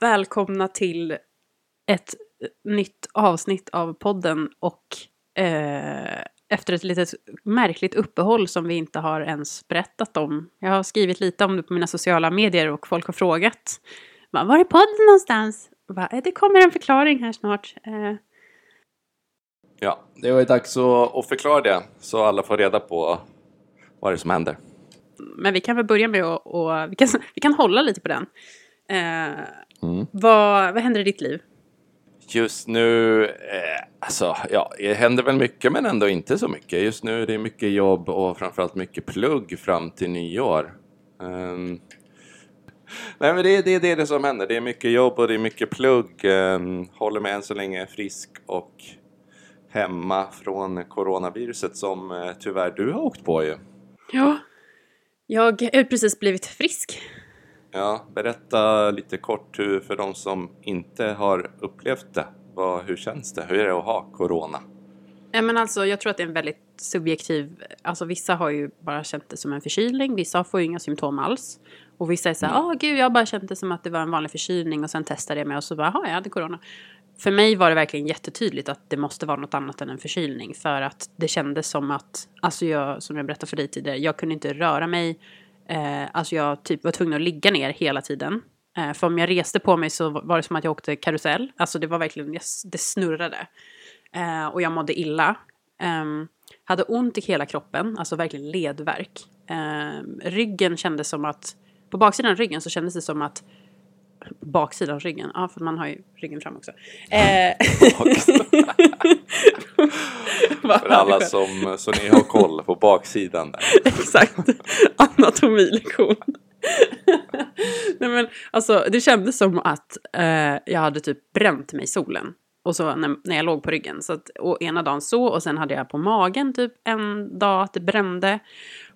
Välkomna till ett nytt avsnitt av podden och eh, efter ett litet märkligt uppehåll som vi inte har ens berättat om. Jag har skrivit lite om det på mina sociala medier och folk har frågat. Var är podden någonstans? Bara, "Eh, det kommer en förklaring här snart. Eh, Ja, det var ju dags att, att förklara det så alla får reda på vad det är som händer. men vi kan väl börja med att och, vi, kan, vi kan hålla lite på den. Eh, Mm. vad, vad händer i ditt liv? Just nu, eh, alltså ja, det händer väl mycket men ändå inte så mycket. Just nu är det mycket jobb och framförallt mycket plugg fram till nyår. Ehm, nej men det, är- det, det är det som händer. Det är mycket jobb och det är mycket plugg. Um, håller mig än så länge frisk och hemma från coronaviruset som eh, tyvärr du har åkt på ju. Ja, jag har precis blivit frisk. Ja, berätta lite kort hur, för de som inte har upplevt det. Vad, hur känns det? Hur är det att ha corona? Ja, men alltså, jag tror att det är en väldigt subjektiv... Alltså, vissa har ju bara känt det som en förkylning, vissa får ju inga symptom alls. Och vissa är så här, åh gud, jag bara känt det som att det var en vanlig förkylning och sen testade jag mig och så bara, jag hade corona. För mig var det verkligen jättetydligt att det måste vara något annat än en förkylning. För att det kändes som att, alltså jag, som jag berättade för dig tidigare, jag kunde inte röra mig. Eh, alltså jag typ var tvungen att ligga ner hela tiden. Eh, för om jag reste på mig så var det som att jag åkte karusell. Alltså det var verkligen, jag- det snurrade. Eh, och jag mådde illa. Ehm, hade ont i hela kroppen, alltså verkligen ledvärk. Ehm, ryggen kändes som att, på baksidan av ryggen så kändes det som att, baksidan av ryggen, ja för man har ju ryggen fram också. Eh, För alla som, så ni har koll på baksidan där. Exakt. Anatomilektion. Nej men alltså det kändes som att eh, jag hade typ bränt mig i solen. Och så när, när jag låg på ryggen. Så att, och ena dagen så och sen hade jag på magen typ en dag att det brände.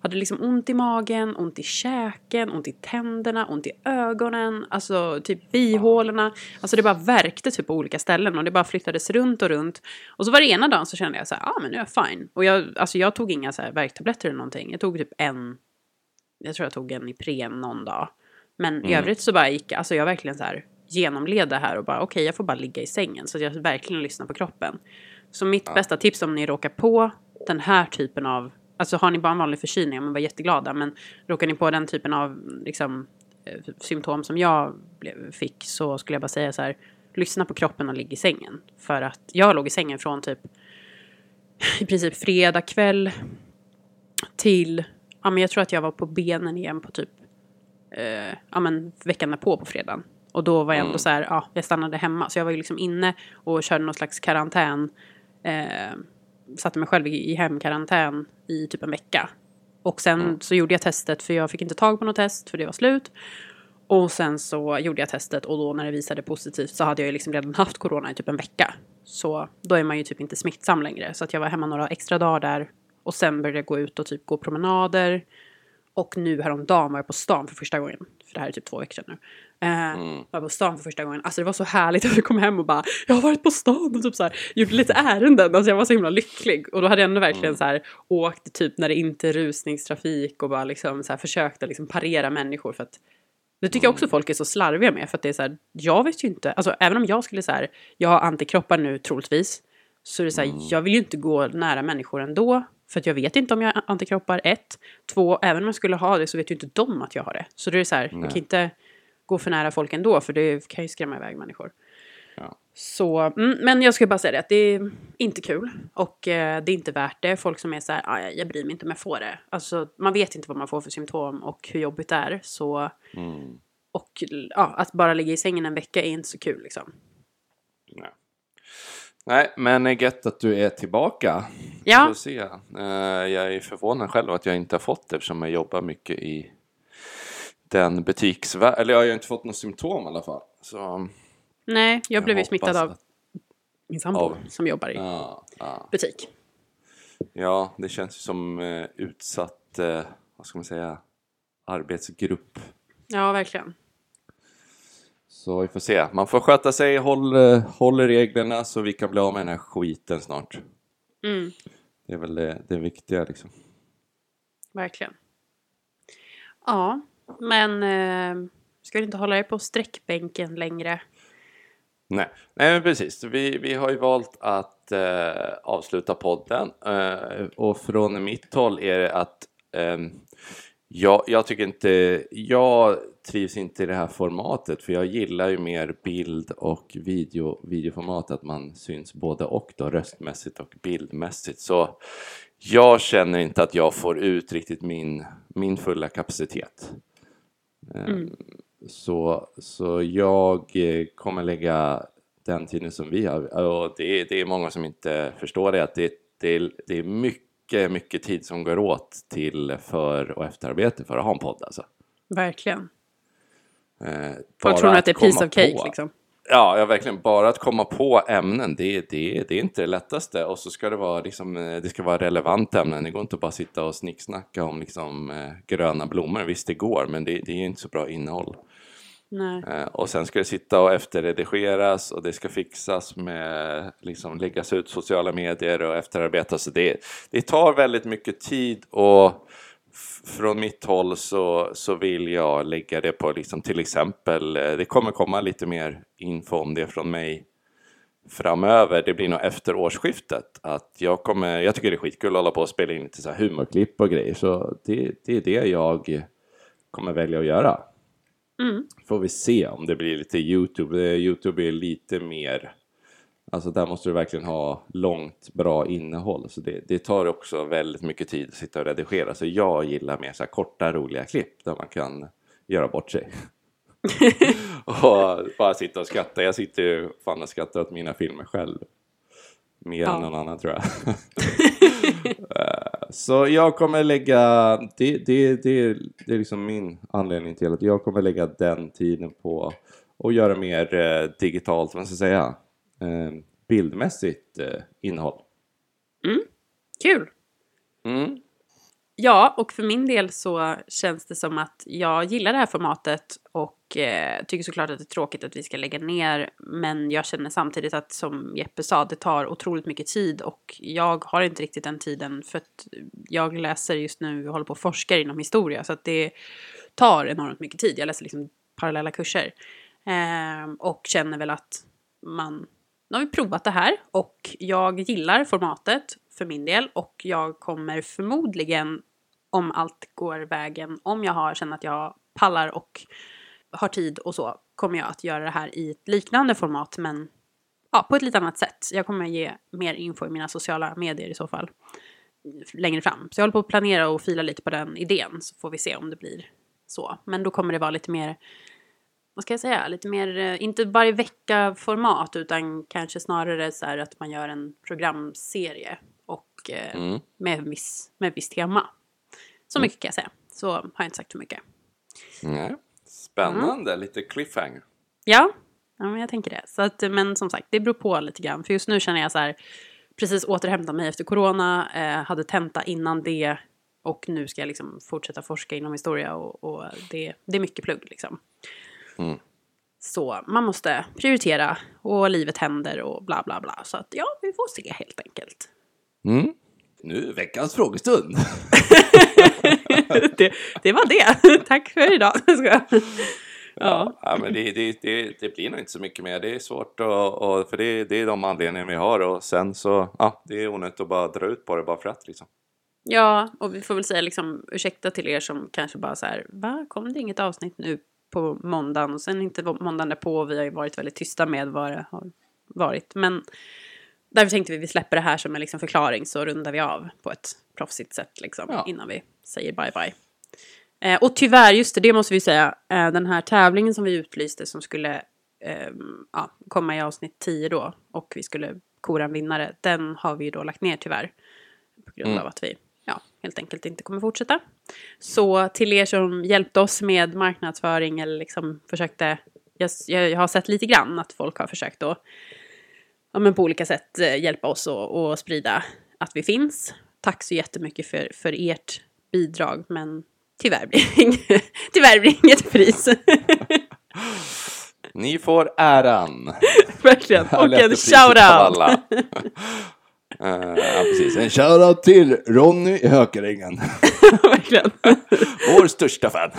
Hade liksom ont i magen, ont i käken, ont i tänderna, ont i ögonen, alltså typ bihålorna. Alltså det bara värkte typ på olika ställen och det bara flyttades runt och runt. Och så var det ena dagen så kände jag så här, ja ah, men nu är jag fine. Och jag, alltså jag tog inga så här värktabletter eller någonting. Jag tog typ en, jag tror jag tog en Ipren någon dag. Men i övrigt så bara gick, alltså jag verkligen så här genomled det här och bara okej jag får bara ligga i sängen. Så att jag verkligen lyssnar på kroppen. Så mitt bästa tips om ni råkar på den här typen av, alltså har ni bara en vanlig förkylning, men var jätteglada, men råkar ni på den typen av liksom, eh, symptom som jag fick så skulle jag bara säga så här, lyssna på kroppen och ligg i sängen. För att jag låg i sängen från typ i princip fredag kväll till, ja men jag tror att jag var på benen igen på typ, eh, ja men veckan därpå på fredagen. Och då var jag ändå så här, ja, jag stannade hemma. Så jag var ju liksom inne och körde någon slags karantän. Eh, satte mig själv i, i hemkarantän i typ en vecka. Och sen så gjorde jag testet för jag fick inte tag på något test för det var slut. Och sen så gjorde jag testet och då när det visade positivt så hade jag ju liksom redan haft corona i typ en vecka. Så då är man ju typ inte smittsam längre. Så att jag var hemma några extra dagar där. Och sen började jag gå ut och typ gå promenader. Och nu häromdagen var jag på stan för första gången. För det här är typ två veckor sedan nu. Eh, Var på stan för första gången. Alltså det var så härligt att jag kom hem och bara Jag har varit på stan och typ så här, gjort lite ärenden. Alltså jag var så himla lycklig. Och då hade jag ändå verkligen så här åkt typ när det inte är rusningstrafik och bara liksom så här försökt att liksom parera människor. För att det tycker jag också folk är så slarviga med. För att det är så här, jag vet ju inte. Alltså även om jag skulle så här, jag har antikroppar nu troligtvis. Så är det så här, jag vill ju inte gå nära människor ändå. För att jag vet inte om jag har antikroppar, ett. Två, även om jag skulle ha det så vet ju inte de att jag har det. Så det är så här, jag kan inte gå för nära folk ändå. För det kan ju skrämma iväg människor. Ja. Så, mm, men jag ska bara säga det att det är inte kul. Och eh, det är inte värt det. Folk som är så här, "Ah, jag bryr mig inte om jag får det. Alltså man vet inte vad man får för symptom och hur jobbigt det är. Så, Mm. och ja, att bara ligga i sängen en vecka är inte så kul liksom. Nej. Men är gött att du är tillbaka. Ja. Se. Eh, jag är förvånad själv att jag inte har fått det eftersom jag jobbar mycket i den butiksvärlden. Eller jag har ju inte fått något symptom i alla fall. Så, Nej, jag, blev ju smittad av att- min sambo av- som jobbar i Ja, ja. butik. ja, det känns ju som eh, utsatt, eh, vad ska man säga, arbetsgrupp. Ja, verkligen. Så vi får se. Man får sköta sig, håll, eh, håll reglerna så vi kan bli av med den här skiten snart. Mm, Det är väl det, det viktiga liksom. verkligen. Ja, men eh, Ska du inte hålla dig på sträckbänken längre? Nej, Nej men precis. Vi, vi har ju valt att eh, avsluta podden eh, och från mitt håll är det att eh, jag, jag tycker inte, jag trivs inte i det här formatet för jag gillar ju mer bild och video, videoformat, att man syns både och då röstmässigt och bildmässigt. Så jag känner inte att jag får ut riktigt min, min fulla kapacitet. Mm. Så, så jag eh, kommer lägga den tiden som vi har. Och det, är, det är många som inte förstår det, att det, det, det är mycket, mycket tid som går åt till för och efterarbete för att ha en podd alltså. Verkligen. Eh, Folk tror att det är piece of cake på. liksom. Ja, ja, verkligen. Bara att komma på ämnen, det, det, det är inte det lättaste. Och så ska det vara, liksom, eh, det ska vara relevanta ämnen. Det går inte att bara sitta och snicksnacka om liksom, eh, gröna blommor. Visst, det går, men det, det är inte så bra innehåll. Eh, och sen ska det sitta och efterredigeras och det ska fixas med, liksom läggas ut sociala medier och efterarbetas. Det, det tar väldigt mycket tid och från mitt håll så, så vill jag lägga det på liksom till exempel, eh, det kommer komma lite mer info om det från mig framöver, det blir nog efter årsskiftet, att jag kommer, jag tycker det är skitkul att hålla på och spela in lite så här humorklipp och grejer, så det, det är det jag kommer välja att göra. Mm. Får vi se om det blir lite Youtube. Youtube är lite mer, alltså där måste du verkligen ha långt bra innehåll. Så det, det tar också väldigt mycket tid att sitta och redigera. Så jag gillar mer så här korta roliga klipp där man kan göra bort sig. och bara sitta och skratta. Jag sitter ju fan och skrattar åt mina filmer själv. Mer ja. än någon annan tror jag. Så jag kommer lägga, det, det, det, det är liksom min anledning till att jag kommer lägga den tiden på att göra mer eh, digitalt, vad ska jag säga, eh, bildmässigt eh, innehåll. Mm. Kul! Mm. Ja, och för min del så känns det som att jag gillar det här formatet och eh, tycker såklart att det är tråkigt att vi ska lägga ner. Men jag känner samtidigt att som Jeppe sa, det tar otroligt mycket tid och jag har inte riktigt den tiden för att jag läser just nu och håller på och forskar inom historia så att det tar enormt mycket tid. Jag läser liksom parallella kurser eh, och känner väl att man nu har vi provat det här och jag gillar formatet för min del och jag kommer förmodligen om allt går vägen, om jag har, känner att jag pallar och har tid och så, kommer jag att göra det här i ett liknande format men ja, på ett lite annat sätt. Jag kommer ge mer info i mina sociala medier i så fall längre fram. Så jag håller på att planera och fila lite på den idén så får vi se om det blir så. Men då kommer det vara lite mer, vad ska jag säga, lite mer, eh, inte varje vecka-format utan kanske snarare så här att man gör en programserie och eh, mm. med, viss, med visst tema. Så mm. mycket kan jag säga. Så har jag inte sagt för mycket. Nej. Spännande, mm. lite cliffhanger. Ja, ja men jag tänker det. Så att, men som sagt, det beror på lite grann. För just nu känner jag så här, precis återhämtat mig efter corona, eh, hade tenta innan det och nu ska jag liksom fortsätta forska inom historia och, och det, det är mycket plugg liksom. Mm. Så man måste prioritera och livet händer och bla bla bla. Så att ja, vi får se helt enkelt. Mm. Nu veckans frågestund. det, det, var det. Tack för idag. ja. ja, men det, det, det, det, blir nog inte så mycket mer. Det är svårt och, och för det, det är de anledningar vi har och sen så, ja, det är onödigt att bara dra ut på det bara för att liksom. Ja, och vi får väl säga liksom ursäkta till er som kanske bara så här, va, kom det inget avsnitt nu på måndagen och sen inte måndagen därpå och vi har ju varit väldigt tysta med vad det har varit. Men Därför tänkte vi vi släpper det här som en liksom förklaring så rundar vi av på ett proffsigt sätt liksom, ja. innan vi säger bye bye. Eh, och tyvärr, just det, det måste vi säga, eh, den här tävlingen som vi utlyste som skulle eh, ja, komma i avsnitt 10 då och vi skulle kora en vinnare, den har vi ju då lagt ner tyvärr. På grund mm. av att vi ja, helt enkelt inte kommer fortsätta. Så till er som hjälpte oss med marknadsföring eller liksom försökte, jag, jag har sett lite grann att folk har försökt då ja, men på olika sätt eh, hjälpa oss och, och sprida att vi finns. Tack så jättemycket för, för ert bidrag, men tyvärr blir det inget, tyvärr blir inget pris. Ni får äran. Verkligen, och en shout-out. Uh, ja, precis. En shoutout till Ronny i Hökarängen. Verkligen. Vår största fan.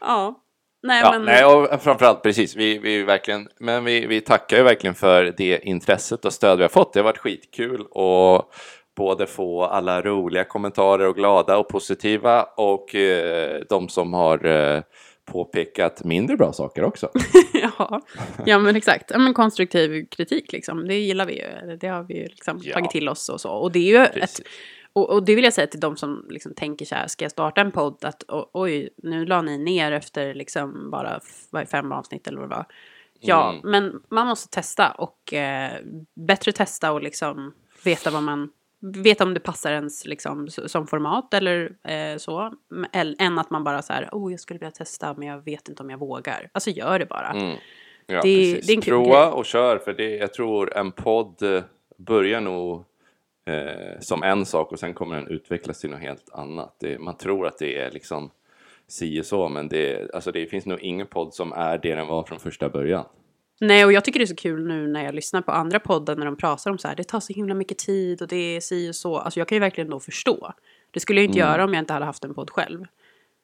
Ja. Nej, Ja, men... nej, och framförallt precis, vi, vi verkligen, men vi, vi tackar ju verkligen för det intresset och stöd vi har fått. Det har varit skitkul och både få alla roliga kommentarer och glada och positiva och eh, de som har eh, påpekat mindre bra saker också. ja. ja, men exakt. Ja, men konstruktiv kritik liksom. Det gillar vi ju. Det har vi ju liksom Ja. tagit till oss och så. Och det är ju ett... Och, och det vill jag säga till de som liksom tänker så här, ska jag starta en podd? Att o- oj, nu la ni ner efter liksom bara fem avsnitt eller vad det var. Ja, Mm. men man måste testa och eh, bättre testa och liksom veta vad man veta om det passar ens liksom som format eller eh, så. M- el- Än att man bara så här, oh jag skulle vilja testa men jag vet inte om jag vågar. Alltså gör det bara. Mm. Ja, Det- precis. det är en kul Prova grej. och kör, för det, jag tror en podd eh, börjar nog eh, som en sak och sen kommer den utvecklas till något helt annat. Det, man tror att det är liksom si och så, men det, alltså det finns nog ingen podd som är det den var från första början. Nej, och jag tycker det är så kul nu när jag lyssnar på andra poddar när de pratar om så här, det tar så himla mycket tid och det är si och så. Alltså jag kan ju verkligen då förstå. Det skulle jag inte göra om jag inte hade haft en podd själv.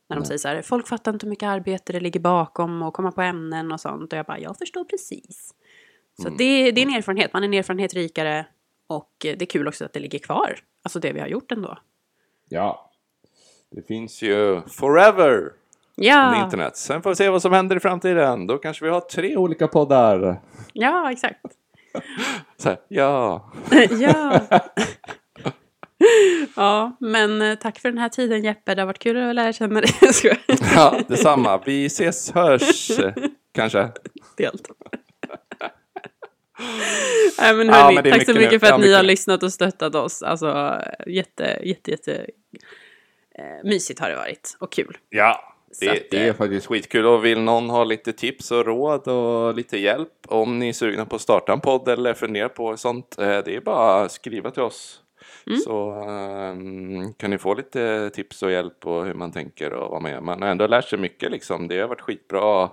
När de säger så här, folk fattar inte hur mycket arbete det ligger bakom och komma på ämnen och sånt. Och jag bara, jag förstår precis. Så det, det är en erfarenhet, man är en erfarenhet rikare. Och eh, det är kul också att det ligger kvar. Alltså det vi har gjort ändå. Ja. Det finns ju forever på Ja, internet. Sen får vi se vad som händer i framtiden. Då kanske vi har tre olika poddar. ja exakt. Så här, ja. ja. ja, men eh, tack för den här tiden Jeppe. Det har varit kul att lära känna dig. Ja, detsamma. Vi ses, hörs eh, kanske. Helt. Nej men Ja, hörni, men det är tack så mycket nu. för att Ja, ni har lyssnat och stöttat oss. Alltså jätte, jätte, jätte eh, mysigt har det varit och kul. Ja, det, att, det är eh, faktiskt skitkul. Och vill någon ha lite tips och råd och lite hjälp om ni är sugna på att starta en podd eller funderar på sånt. eh, Det är bara att skriva till oss. Mm. Så ehm, kan ni få lite tips och hjälp på hur man tänker och vad man gör. Man har ändå lärt sig mycket liksom. Det har varit skitbra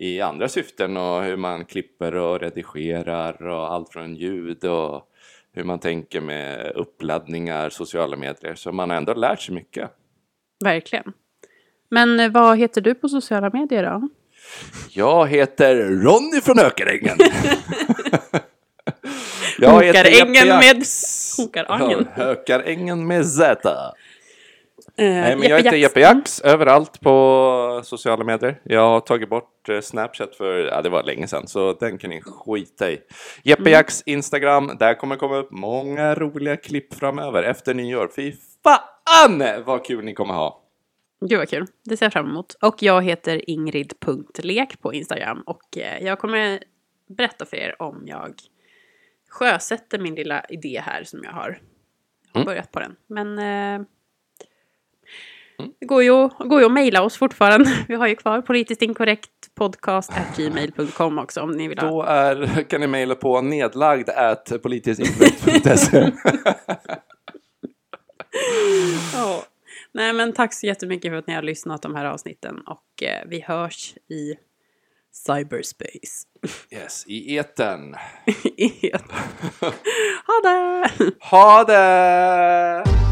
i andra syften och hur man klipper och redigerar och allt från ljud och hur man tänker med uppladdningar, sociala medier. Så man har ändå lärt sig mycket. Verkligen. Men eh, vad heter du på sociala medier då? Jag heter Ronny från Hökarängen. Hokarängen Jeppe med-. Ja, Hökarängen med Z. Eh, Nej, men jag heter Jeppe Jax överallt på sociala medier. Jag har tagit bort eh, Snapchat för, ja det var länge sedan, så den kan ni skita i. Jeppe Mm. Jax Instagram, där kommer komma upp många roliga klipp framöver efter nyår. Fy fan vad kul ni kommer ha! Gud vad kul. Det ser jag fram emot. Och jag heter Ingrid.lek på Instagram. Och eh, jag kommer berätta för er om jag sjösätter min lilla idé här som jag har, har Mm. börjat på den. Men eh, det går ju, går ju att mejla oss fortfarande. Vi har ju kvar politiskt inkorrekt podcast gmail.com också om ni vill ha. Då är, kan ni mejla på nedlagd at politiskinkorrekt.se. Ja. Nej men tack så jättemycket för att ni har lyssnat de här avsnitten. Och eh, vi hörs i cyberspace. Yes, i eten. ha det! Ha det!